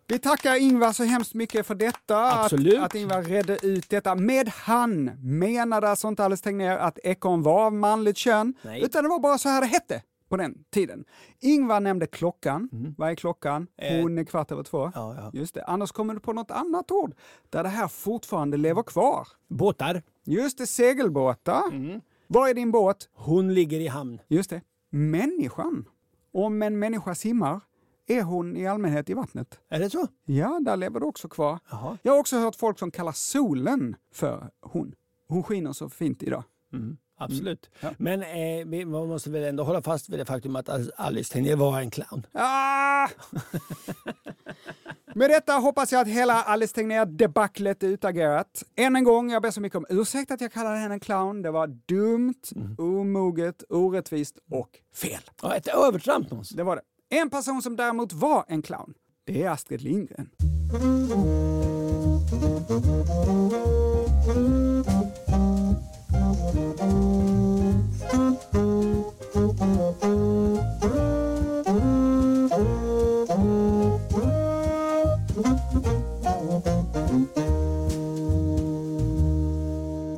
Vi tackar Ingvar så hemskt mycket för detta, Absolut. Att, att Ingvar redde ut detta. Med han menade alltså inte Alice Tegnér att ekorn var av manligt kön, Nej. utan det var bara så här det hette på den tiden. Ingvar nämnde klockan. Vad är klockan? Eh, Hon är kvart över två. Ja, ja. Just det. Annars kommer du på något annat ord där det här fortfarande lever kvar. Båtar. Just det, segelbåtar. Mm. Vad är din båt? Hon ligger i hamn. Just det, människan. Om en människa simmar är hon i allmänhet i vattnet. Är det så? Ja, där lever det också kvar. Jaha. Jag har också hört folk som kallar solen för hon. Hon skiner så fint idag. Absolut. Ja. Men eh, vi man måste väl ändå hålla fast vid det faktum att Alice Tegnér var en clown. Ah! Med detta hoppas jag att hela Alice Tegnér-debaclet är utagerat. Än en gång, jag ber så mycket om ursäkt att jag kallade henne en clown. Det var dumt, omoget, orättvist och fel. Ja, ett övertramp Måns. Det var det. En person som däremot var en clown, det är Astrid Lindgren.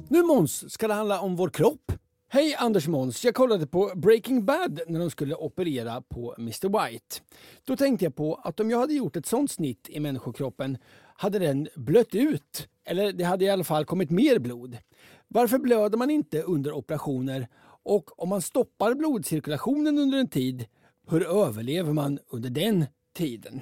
Nu Måns ska det handla om vår kropp. Hej Anders Måns, jag kollade på Breaking Bad när de skulle operera på Mr White. Då tänkte jag på att om jag hade gjort ett sånt snitt i människokroppen hade den blött ut. Eller det hade i alla fall kommit mer blod. Varför blöder man inte under operationer? Och om man stoppar blodcirkulationen under en tid, hur överlever man under den tiden?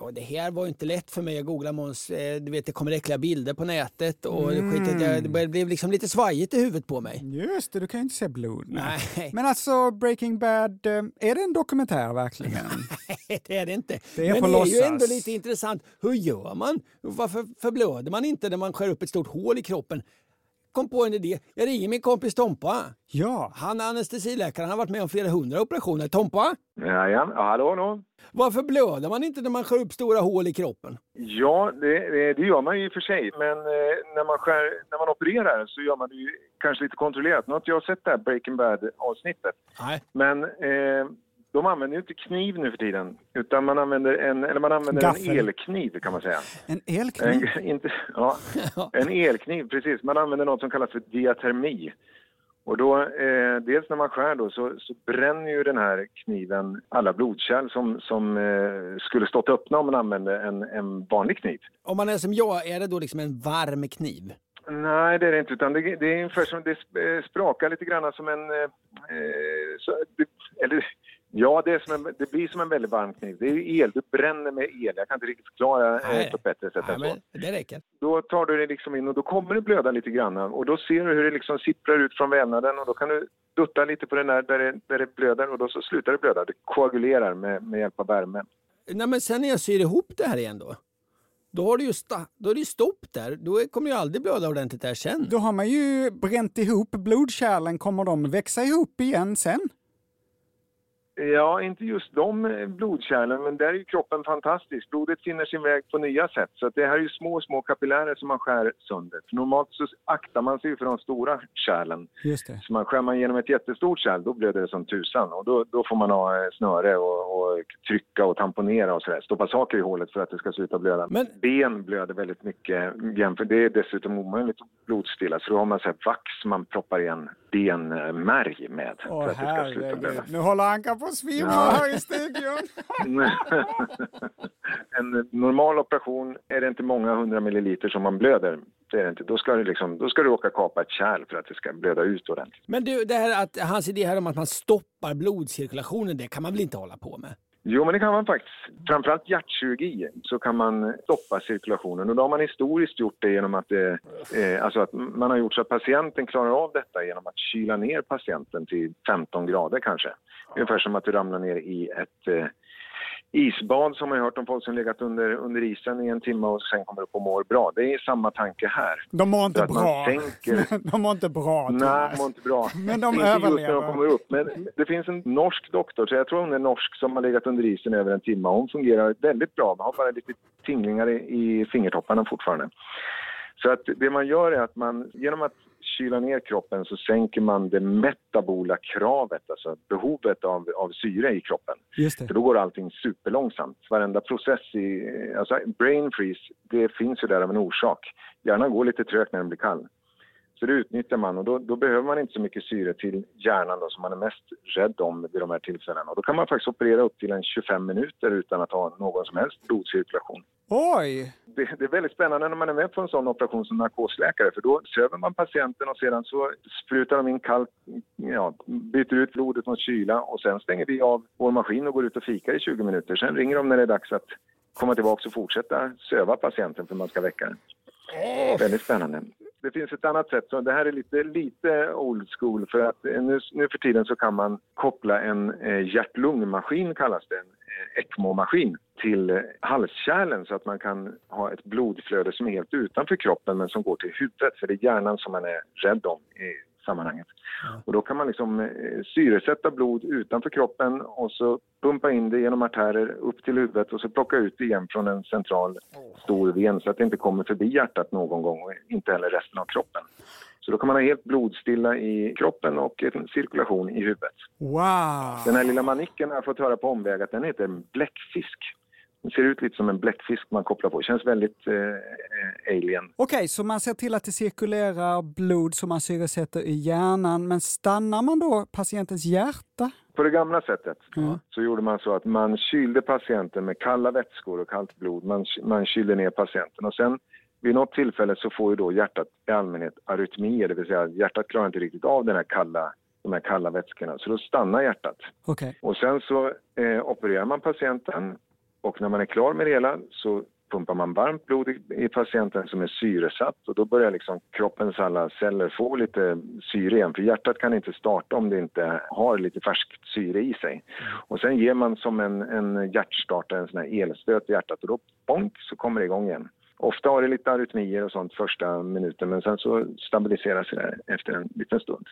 Ja, det här var inte lätt för mig att googla Måns. Eh, Du vet, det kommer äckliga bilder på nätet och Mm. skit, att jag, det blev liksom lite svajigt i huvudet på mig. Just det, du kan ju inte se blod. Nej. Men alltså, Breaking Bad, eh, är det en dokumentär verkligen? det är det inte. Det är Men det är ju låtsas. ändå lite intressant. Hur gör man? Varför förblöder man inte när man skär upp ett stort hål i kroppen? Kom på en idé. Jag ringer min kompis Tompa. Ja. Han är anestesiläkare. Han har varit med om flera hundra operationer. Tompa, Ja, ja. ja hallå, hallå. varför blöder man inte när man skär upp stora hål i kroppen? Ja, det, det, det gör man ju i och för sig. Men eh, när, man skär, när man opererar så gör man det ju kanske lite kontrollerat. Nu har inte jag sett det här Breaking Bad-avsnittet. Nej. Men eh, de använder ju inte kniv nu för tiden. Utan man använder en, eller man använder Gaffel. en elkniv kan man säga. En elkniv? En, inte, ja, en elkniv, precis. Man använder något som kallas för diatermi. Och då, eh, dels när man skär då så, så bränner ju den här kniven alla blodkärl som, som eh, skulle stått öppna om man använde en, en vanlig kniv. Om man är som jag, är det då liksom en varm kniv? Nej, det är det inte. Utan det, det är ungefär som det eh, sprakar lite grann som en... Eh, eh, så, det, eller, ja, det, är som en, det blir som en väldigt varm kniv. Det är ju el. Du bränner med el. Jag kan inte riktigt förklara eh, Nej. på ett bättre sätt Nej, än så. men det räcker. Då tar du det liksom in och då kommer det blöda lite grann. Och då ser du hur det liksom sipprar ut från vävnaden och då kan du dutta lite på den där, där det, där det blöder och då så slutar det blöda. Det koagulerar med, med hjälp av värme. Nej, men sen när jag syr ihop det här igen då? Då, har du ju sta- då är det ju stopp där. Då kommer ju aldrig blöda ordentligt där sen. Då har man ju bränt ihop blodkärlen. Kommer de växa ihop igen sen? Ja, inte just de eh, blodkärlen, men där är kroppen fantastisk. Blodet finner sin väg på nya sätt. Så det här är ju små, små kapillärer som man skär sönder. För normalt så aktar man sig för de stora kärlen. Just det. Så man skär man genom ett jättestort kärl, då blöder det som tusan. Och då, då får man ha eh, snöre och, och trycka och tamponera och sådär. Stoppa saker i hålet för att det ska sluta blöda. Men- Ben blöder väldigt mycket jämfört. Det är dessutom omöjligt att blodstilla. Så då har man så vax man proppar igen benmärg med. Åh för att det ska sluta blöda. nu håller Ankan på att svimma Ja. här i studion. en normal operation är det inte många hundra milliliter som man blöder. Det är det inte. Då, ska du liksom, då ska du åka kapa ett kärl för att det ska blöda ut ordentligt. Men du, det här att, hans idé här om att man stoppar blodcirkulationen, det kan man väl inte hålla på med? Jo, men det kan man faktiskt. Framförallt hjärtkirurgi så kan man stoppa cirkulationen. Och då har man historiskt gjort det genom att, eh, eh alltså att man har gjort så att patienten klarar av detta genom att kyla ner patienten till 15 grader kanske. Ungefär som att du ramlar ner i ett eh, isbad som man har hört om folk som legat under, under isen i en timme och sen kommer upp och mår bra. Det är samma tanke här. De mår inte bra. tänker- De mår inte bra. Nej, de mår inte bra. Men de inte just när överlever. de kommer upp. Men det finns en norsk doktor, så jag tror hon är norsk, som har legat under isen över en timme. Hon fungerar väldigt bra. Man har bara lite tinglingar i, i fingertopparna fortfarande. Så att det man gör är att man genom att kyla ner kroppen så sänker man det metabola kravet, alltså behovet av, av syre i kroppen. För då går allting superlångsamt. Varenda process i... Alltså brain freeze, det finns ju där av en orsak. Hjärnan går lite trögt när den blir kall. Så det utnyttjar man och då, då behöver man inte så mycket syre till hjärnan då, som man är mest rädd om vid de här tillfällena. Och då kan man faktiskt operera upp till en 25 minuter utan att ha någon som helst blodcirkulation. Oj! Det, det är väldigt spännande när man är med på en sån operation som narkosläkare för då söver man patienten och sedan så sprutar de in kallt, ja, byter ut blodet mot kyla och sen stänger vi av vår maskin och går ut och fikar i 20 minuter. Sen ringer de när det är dags att komma tillbaka och fortsätta söva patienten för man ska väcka den. Väldigt spännande. Det finns ett annat sätt, så det här är lite, lite old school för att nu, nu för tiden så kan man koppla en eh, hjärt-lungmaskin kallas det, ECMO-maskin till eh, halskärlen så att man kan ha ett blodflöde som är helt utanför kroppen men som går till huvudet för det är hjärnan som man är rädd om i sammanhanget. Och då kan man liksom eh, syresätta blod utanför kroppen och så pumpa in det genom artärer upp till huvudet och så plocka ut det igen från en central stor ven så att det inte kommer förbi hjärtat någon gång och inte heller resten av kroppen. Så då kan man ha helt blodstilla i kroppen och en cirkulation i huvudet. Wow! Den här lilla manicken har jag fått höra på omväg att den heter en bläckfisk. Den ser ut lite som en bläckfisk man kopplar på. Känns väldigt eh, eh, alien. Okej, så man ser till att det cirkulerar blod som man syresätter i hjärnan, men stannar man då patientens hjärta? På det gamla sättet Mm. så gjorde man så att man kylde patienten med kalla vätskor och kallt blod. Man, man kylde ner patienten och sen vid något tillfälle så får ju då hjärtat i allmänhet arytmier, det vill säga hjärtat klarar inte riktigt av den här kalla, de här kalla vätskorna. Så då stannar hjärtat. Okej. Och sen så eh, opererar man patienten och när man är klar med det hela så pumpar man varmt blod i, i patienten som är syresatt och då börjar liksom kroppens alla celler få lite syre igen för hjärtat kan inte starta om det inte har lite färskt syre i sig. Och sen ger man som en, en hjärtstartare en sån här elstöt i hjärtat och då bonk så kommer det igång igen. Ofta har det lite arytmier och sånt första minuten men sen så stabiliserar sig det efter en liten stund.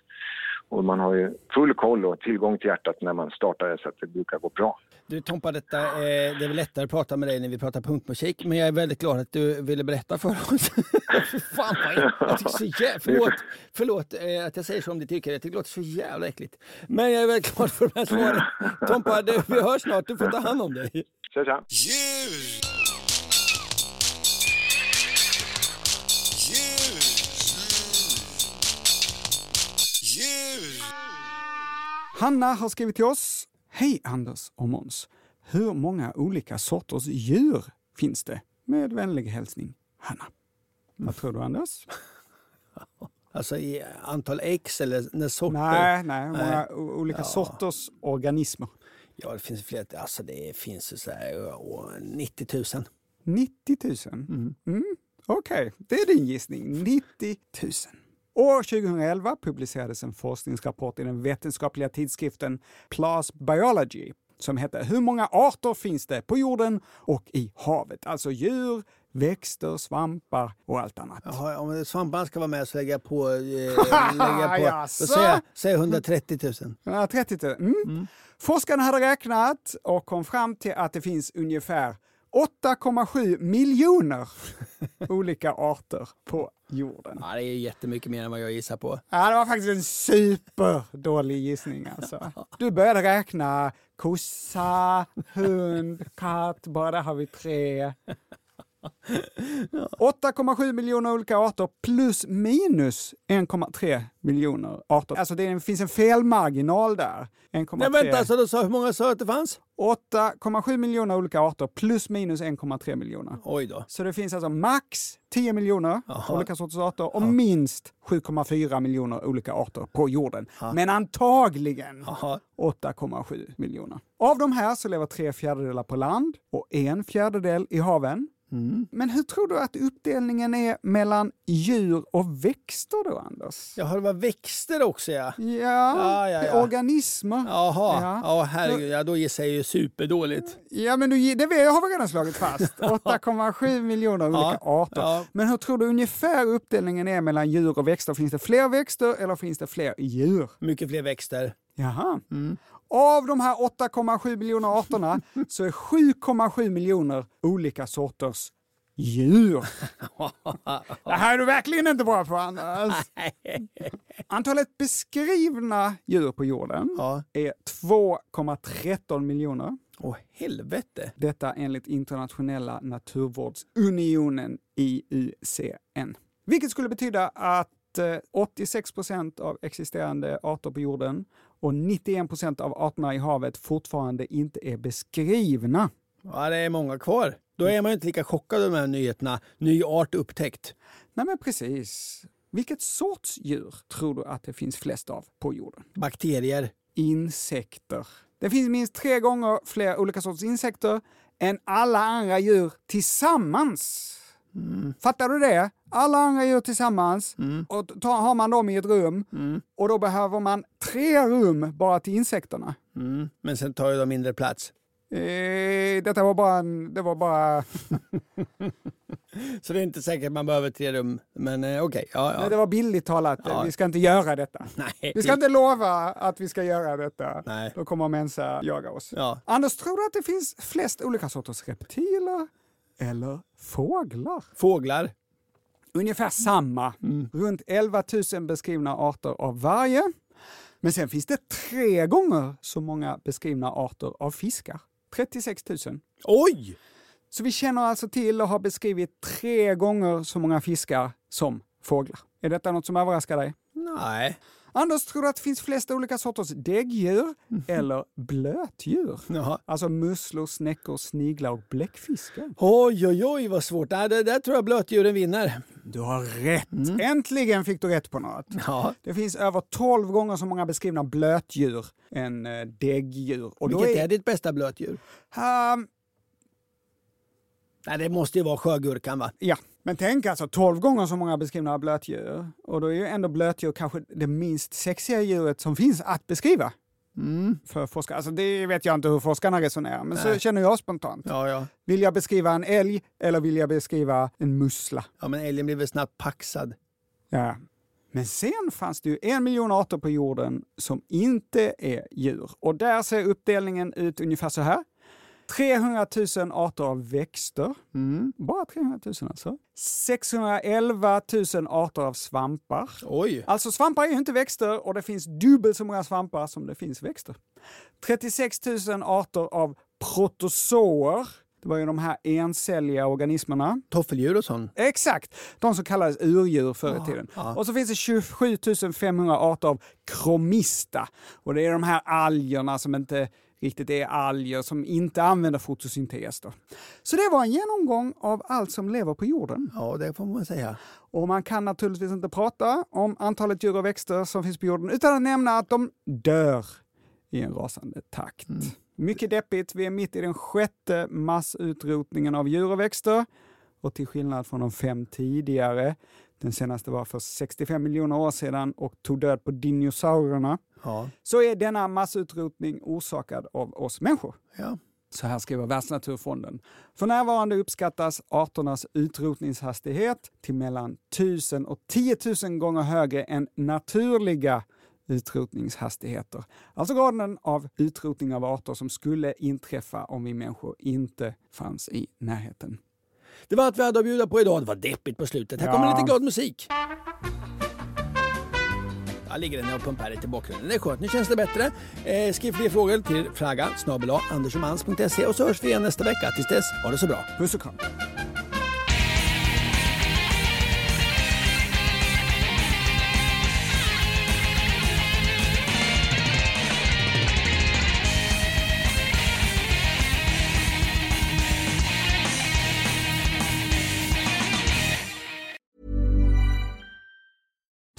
Och man har ju full koll och tillgång till hjärtat när man startar det så att det brukar gå bra. Du Tompa, detta, eh, det är väl lättare att prata med dig när vi pratar punkmusik, men jag är väldigt glad att du ville berätta för oss. Fan vad jag tycker så jävla, förlåt, förlåt eh, att jag säger så om ditt yrke, jag tycker det låter så jävla äckligt. Men jag är väldigt glad för de här svaren. Tompa, du, vi hörs snart, du får ta hand om dig. Tja, tja. Hanna har skrivit till oss. Hej Anders och Måns. Hur många olika sorters djur finns det? Med vänlig hälsning Hanna. Vad tror du Anders? Alltså i antal ex eller när sorter? Nej, nej, många Nej. olika Ja. sorters organismer? Ja, det finns fler. Alltså det finns ju så här, åh, 90 000. 90 000? Mm. Okej, det är din gissning. 90 000. År 2011 publicerades en forskningsrapport i den vetenskapliga tidskriften PLAS Biology som hette Hur många arter finns det på jorden och i havet? Alltså djur, växter, svampar och allt annat. Jaha, om svamparna ska vara med så lägger jag på, eh, lägger på då säger jag, säger jag 130 000. Ja, 30 000. Mm. Forskarna hade räknat och kom fram till att det finns ungefär 8,7 miljoner olika arter på jorden. Ja, det är jättemycket mer än vad jag gissar på. Ja, det var faktiskt en superdålig gissning alltså. Du började räkna kossa, hund, katt, bara där har vi tre. 8,7 miljoner olika arter plus minus 1,3 miljoner arter. Alltså det finns en felmarginal där. 1,3. Men vänta, så du sa hur många sa att det fanns? 8,7 miljoner olika arter plus minus 1,3 miljoner. Oj då. Så det finns alltså max 10 miljoner Jaha. olika sorters arter och minst 7,4 miljoner olika arter på jorden. Men antagligen Jaha. 8,7 miljoner. Av de här så lever tre fjärdedelar på land och en fjärdedel i haven. Mm. Men hur tror du att uppdelningen är mellan djur och växter då, Anders? Jaha, det var växter också ja. Ja, Ja, ja, ja. organismer. Jaha, Ja. ja, herregud, ja, då gissar jag ju superdåligt. Ja, men du, det har vi redan slagit fast. 8,7 miljoner olika arter. ja. Men hur tror du ungefär uppdelningen är mellan djur och växter? Finns det fler växter eller finns det fler djur? Mycket fler växter. Jaha. Av de här 8,7 miljoner arterna så är 7,7 miljoner olika sorters djur. Det här är du verkligen inte bra på, Anders. Antalet beskrivna djur på jorden Ja. är 2,13 miljoner. Åh helvete. Detta enligt Internationella naturvårdsunionen, IUCN. Vilket skulle betyda att eh, 86 procent av existerande arter på jorden och 91 procent av arterna i havet fortfarande inte är beskrivna. Ja, det är många kvar. Då är man inte lika chockad av de här nyheterna. Ny art upptäckt. Nej men precis. Vilket sorts djur tror du att det finns flest av på jorden? Bakterier. Insekter. Det finns minst tre gånger fler olika sorters insekter än alla andra djur tillsammans. Fattar du det? Alla andra djur tillsammans och ta, har man dem i ett rum och då behöver man tre rum bara till insekterna. Mm. Men sen tar ju de mindre plats. Eh, detta var bara en, det var bara, Så det är inte säkert man behöver tre rum. Men eh, okej, ja, ja. nej, det var billigt talat. Ja. Vi ska inte göra detta. Nej. Vi ska inte lova att vi ska göra detta. Nej. Då kommer Mensa jaga oss. Ja. Anders, tror du att det finns flest olika sorters reptiler eller fåglar? Fåglar. Ungefär samma. Runt 11 000 beskrivna arter av varje. Men sen finns det tre gånger så många beskrivna arter av fiskar. 36 000. Oj! Så vi känner alltså till och har beskrivit tre gånger så många fiskar som fåglar. Är detta något som överraskar dig? Nej. Anders, tror du att det finns flest olika sorters däggdjur eller blötdjur? Jaha. Alltså musslor, snäckor, sniglar och bläckfiskar. Oj, oj, oj vad svårt. Nej, det där tror jag blötdjuren vinner. Du har rätt! Äntligen fick du rätt på något. Ja. Det finns över 12 gånger så många beskrivna blötdjur än eh, däggdjur. Och Vilket är ditt bästa blötdjur? Ehm, Nej, det måste ju vara sjögurkan va? ja, men tänk alltså 12 gånger så många beskrivna blötdjur. Och då är ju ändå blötdjur kanske det minst sexiga djuret som finns att beskriva. för forskare. Alltså det vet jag inte hur forskarna resonerar, men så Nej. känner jag spontant. Ja, ja. Vill jag beskriva en älg eller vill jag beskriva en mussla? ja, men älgen blir väl snabbt paxad. Ja. Men sen fanns det ju en miljon arter på jorden som inte är djur. Och där ser uppdelningen ut ungefär så här. 300 000 arter av växter. Bara 300 000 alltså. 611 000 arter av svampar. Oj! Alltså svampar är ju inte växter och det finns dubbelt så många svampar som det finns växter. 36 000 arter av protozoer. Det var ju de här encelliga organismerna. Toffeldjur och sånt. Exakt! De som kallades urdjur förr i tiden. ja. Och så finns det 27 500 arter av kromista. Och det är de här algerna som inte riktigt är alger, som inte använder fotosyntes. Då. Så det var en genomgång av allt som lever på jorden. Ja, det får man säga. Och man kan naturligtvis inte prata om antalet djur och växter som finns på jorden utan att nämna att de dör i en rasande takt. Mycket deppigt, vi är mitt i den sjätte massutrotningen av djur och växter. Och till skillnad från de fem tidigare, den senaste var för 65 miljoner år sedan och tog död på dinosaurierna, Ja. så är denna massutrotning orsakad av oss människor. Ja. Så här skriver Världsnaturfonden. För närvarande uppskattas arternas utrotningshastighet till mellan 1000 och 10 000 gånger högre än naturliga utrotningshastigheter. Alltså graden av utrotning av arter som skulle inträffa om vi människor inte fanns i närheten. Det var allt vi hade att bjuda på idag. Det var deppigt på slutet. Här Ja. kommer lite glad musik. Ja, ligger den och pumpar lite i bakgrunden. Det är skönt, nu känns det bättre. Eh, skriv fler frågor till fraga snabel och så hörs vi igen nästa vecka. Tills dess, ha det så bra. Puss och kram!